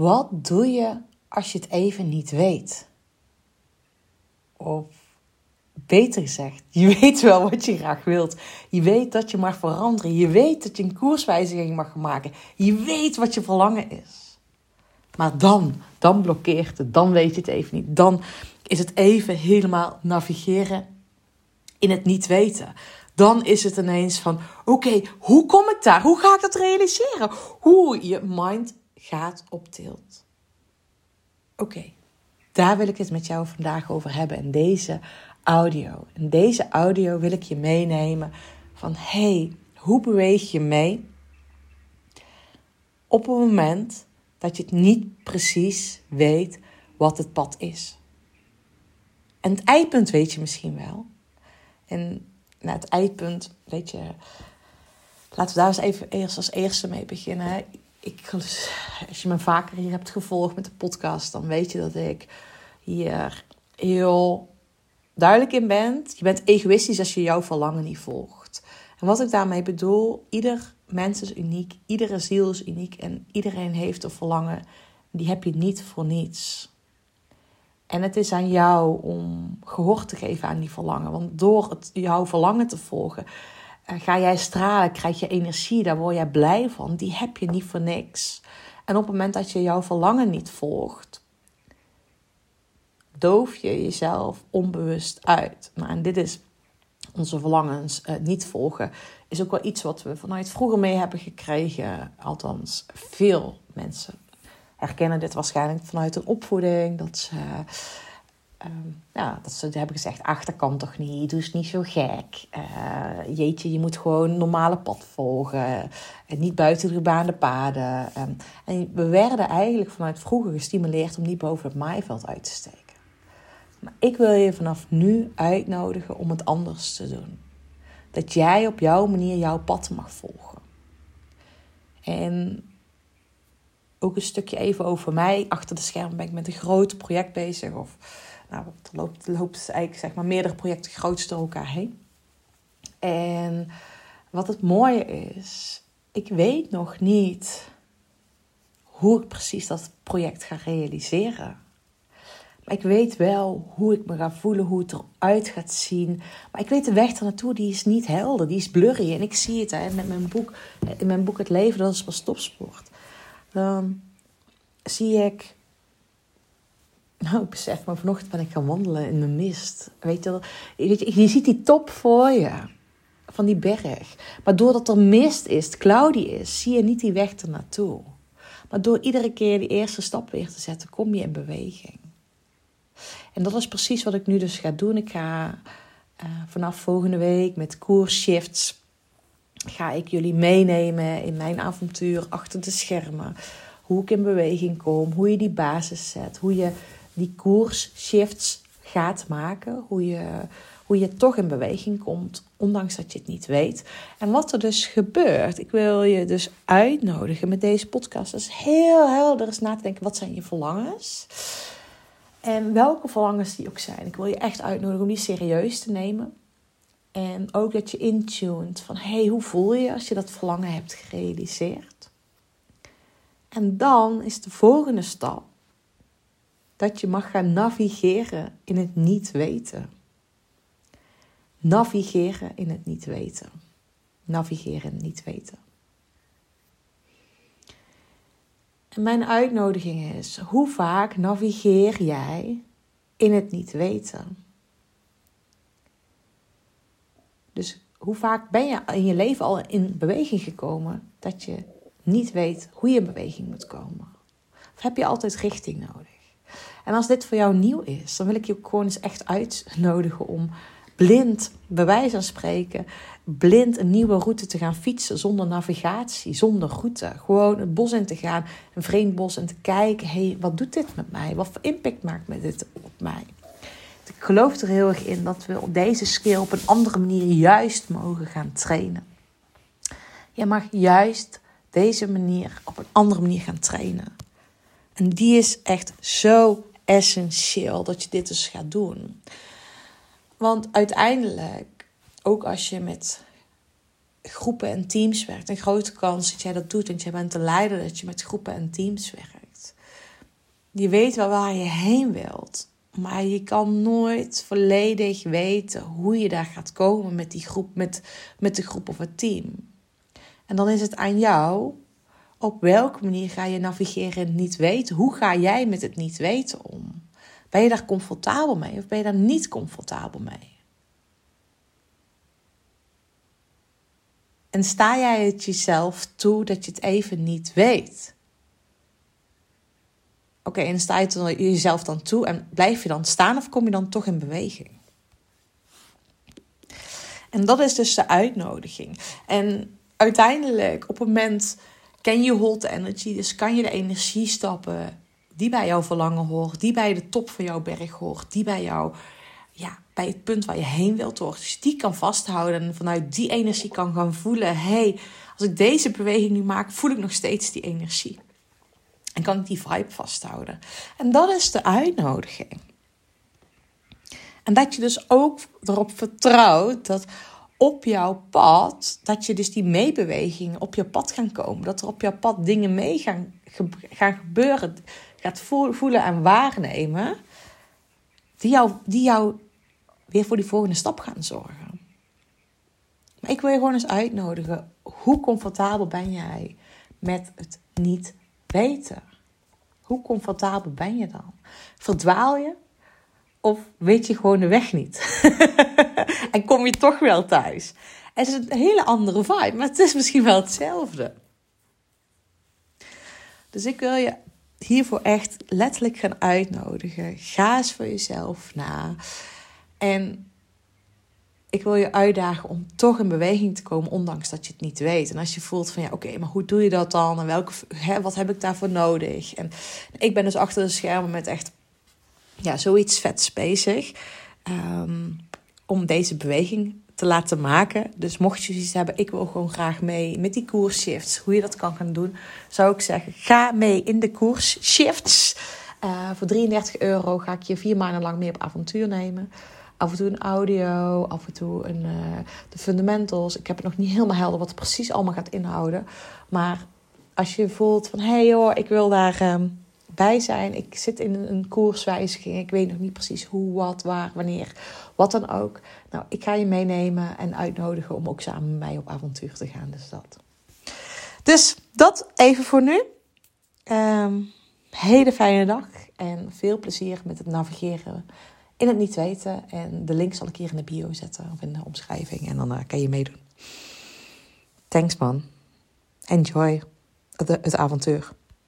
Wat doe je als je het even niet weet? Of beter gezegd, je weet wel wat je graag wilt. Je weet dat je mag veranderen. Je weet dat je een koerswijziging mag maken. Je weet wat je verlangen is. Maar dan, dan blokkeert het. Dan weet je het even niet. Dan is het even helemaal navigeren in het niet weten. Dan is het ineens van: oké, hoe kom ik daar? Hoe ga ik dat realiseren? Hoe je mind gaat op tilt. Oké, daar wil ik het met jou vandaag over hebben in deze audio. In deze audio wil ik je meenemen van: hey, hoe beweeg je mee op het moment dat je het niet precies weet wat het pad is? En het eindpunt weet je misschien wel. En nou, het eindpunt, weet je, laten we daar eens even eerst als eerste mee beginnen. Ik, als je me vaker hier hebt gevolgd met de podcast, dan weet je dat ik hier heel duidelijk in ben. Je bent egoïstisch als je jouw verlangen niet volgt. En wat ik daarmee bedoel, ieder mens is uniek, iedere ziel is uniek en iedereen heeft een verlangen. Die heb je niet voor niets. En het is aan jou om gehoor te geven aan die verlangen. Want door het, jouw verlangen te volgen, ga jij stralen, krijg je energie, daar word jij blij van. Die heb je niet voor niks. En op het moment dat je jouw verlangen niet volgt, doof je jezelf onbewust uit. Nou, en dit is onze verlangens uh, niet volgen, is ook wel iets wat we vanuit vroeger mee hebben gekregen. Althans, veel mensen herkennen dit waarschijnlijk vanuit een opvoeding. Dat ze, ja, dat ze hebben gezegd, ach, dat kan toch niet, doe eens niet zo gek. Uh, jeetje, je moet gewoon normale pad volgen. En niet buiten de gebaande paden. Um, en we werden eigenlijk vanuit vroeger gestimuleerd om niet boven het maaiveld uit te steken. Maar ik wil je vanaf nu uitnodigen om het anders te doen. Dat jij op jouw manier jouw pad mag volgen. En ook een stukje even over mij. Achter de schermen ben ik met een groot project bezig. Of nou, er loopt, loopt eigenlijk zeg maar meerdere projecten grootste door elkaar heen. En wat het mooie is, ik weet nog niet hoe ik precies dat project ga realiseren. Maar ik weet wel hoe ik me ga voelen, hoe het eruit gaat zien. Maar ik weet de weg ernaartoe, die is niet helder, die is blurry. En ik zie het hè, met mijn boek, in mijn boek Het Leven, dat is pas topsport dan zie ik. Nou, ik besef maar vanochtend ben ik gaan wandelen in de mist. Weet je, je, ziet die top voor je van die berg. Maar doordat er mist is, cloudy is, zie je niet die weg ernaartoe. Maar door iedere keer die eerste stap weer te zetten, kom je in beweging. En dat is precies wat ik nu dus ga doen. Ik ga uh, vanaf volgende week met koersshifts ga ik jullie meenemen in mijn avontuur achter de schermen. Hoe ik in beweging kom, hoe je die basis zet, hoe je die koersshifts gaat maken, hoe je, hoe je toch in beweging komt, ondanks dat je het niet weet. En wat er dus gebeurt, ik wil je dus uitnodigen met deze podcast, is heel helder eens na te denken, wat zijn je verlangens? En welke verlangens die ook zijn. Ik wil je echt uitnodigen om die serieus te nemen. En ook dat je intuned van hey, hoe voel je als je dat verlangen hebt gerealiseerd? En dan is de volgende stap dat je mag gaan navigeren in het niet weten. Navigeren in het niet weten. Navigeren in het niet weten. En mijn uitnodiging is: hoe vaak navigeer jij in het niet weten? Dus hoe vaak ben je in je leven al in beweging gekomen dat je niet weet hoe je in beweging moet komen? Of heb je altijd richting nodig? En als dit voor jou nieuw is, dan wil ik je ook gewoon eens echt uitnodigen om blind, bij wijze van spreken, blind een nieuwe route te gaan fietsen zonder navigatie, zonder route. Gewoon het bos in te gaan, een vreemd bos en te kijken, hé, hey, wat doet dit met mij? Wat voor impact maakt dit op mij? ik geloof er heel erg in dat we op deze skill op een andere manier juist mogen gaan trainen. Je mag juist deze manier op een andere manier gaan trainen. En die is echt zo essentieel dat je dit dus gaat doen. Want uiteindelijk, ook als je met groepen en teams werkt, een grote kans dat jij dat doet, want jij bent de leider dat je met groepen en teams werkt. Je weet wel waar je heen wilt. Maar je kan nooit volledig weten hoe je daar gaat komen met die groep, met, met de groep of het team. En dan is het aan jou. Op welke manier ga je navigeren in het niet weten? Hoe ga jij met het niet weten om? Ben je daar comfortabel mee of ben je daar niet comfortabel mee? En sta jij het jezelf toe dat je het even niet weet? Oké, en sta je het jezelf dan toe en blijf je dan staan of kom je dan toch in beweging? En dat is dus de uitnodiging. En uiteindelijk, op het moment ken je hold energy, dus kan je de energie stappen die bij jouw verlangen hoort, die bij de top van jouw berg hoort, die bij jou, ja, bij het punt waar je heen wilt hoort. Dus die kan vasthouden en vanuit die energie kan gaan voelen: hey, als ik deze beweging nu maak, voel ik nog steeds die energie. En kan ik die vibe vasthouden. En dat is de uitnodiging. En dat je dus ook erop vertrouwt dat op jouw pad, dat je dus die meebewegingen op je pad gaan komen. Dat er op jouw pad dingen mee gaan, gaan gebeuren, gaat voelen en waarnemen, die jou, die jou weer voor die volgende stap gaan zorgen. Maar ik wil je gewoon eens uitnodigen, hoe comfortabel ben jij met het niet weten? Hoe comfortabel ben je dan? Verdwaal je of weet je gewoon de weg niet? en kom je toch wel thuis? Het is een hele andere vibe, maar het is misschien wel hetzelfde. Dus ik wil je hiervoor echt letterlijk gaan uitnodigen. Ga eens voor jezelf na. En ik wil je uitdagen om toch in beweging te komen, ondanks dat je het niet weet. En als je voelt van ja, oké, maar hoe doe je dat dan? En welke, hè, wat heb ik daarvoor nodig? En ik ben dus achter de schermen met echt ja, zoiets vets bezig. Um, om deze beweging te laten maken. Dus mocht je zoiets hebben, ik wil gewoon graag mee met die koersshifts. Hoe je dat kan gaan doen, zou ik zeggen, ga mee in de koersshifts. Uh, voor 33 euro ga ik je vier maanden lang mee op avontuur nemen af en toe een audio, af en toe een, uh, de fundamentals. Ik heb het nog niet helemaal helder wat het precies allemaal gaat inhouden. Maar als je voelt van, hé hey joh, ik wil daar um, zijn. Ik zit in een, koerswijziging. Ik weet nog niet precies hoe, wat, waar, wanneer. Wat dan ook. Nou, ik ga je meenemen en uitnodigen om ook samen met mij op avontuur te gaan. Dus dat. Dus dat even voor nu. Um, hele fijne dag en veel plezier met het navigeren in het niet weten. En de link zal ik hier in de bio zetten of in de omschrijving. En dan uh, kan je meedoen. Thanks man. Enjoy het avontuur.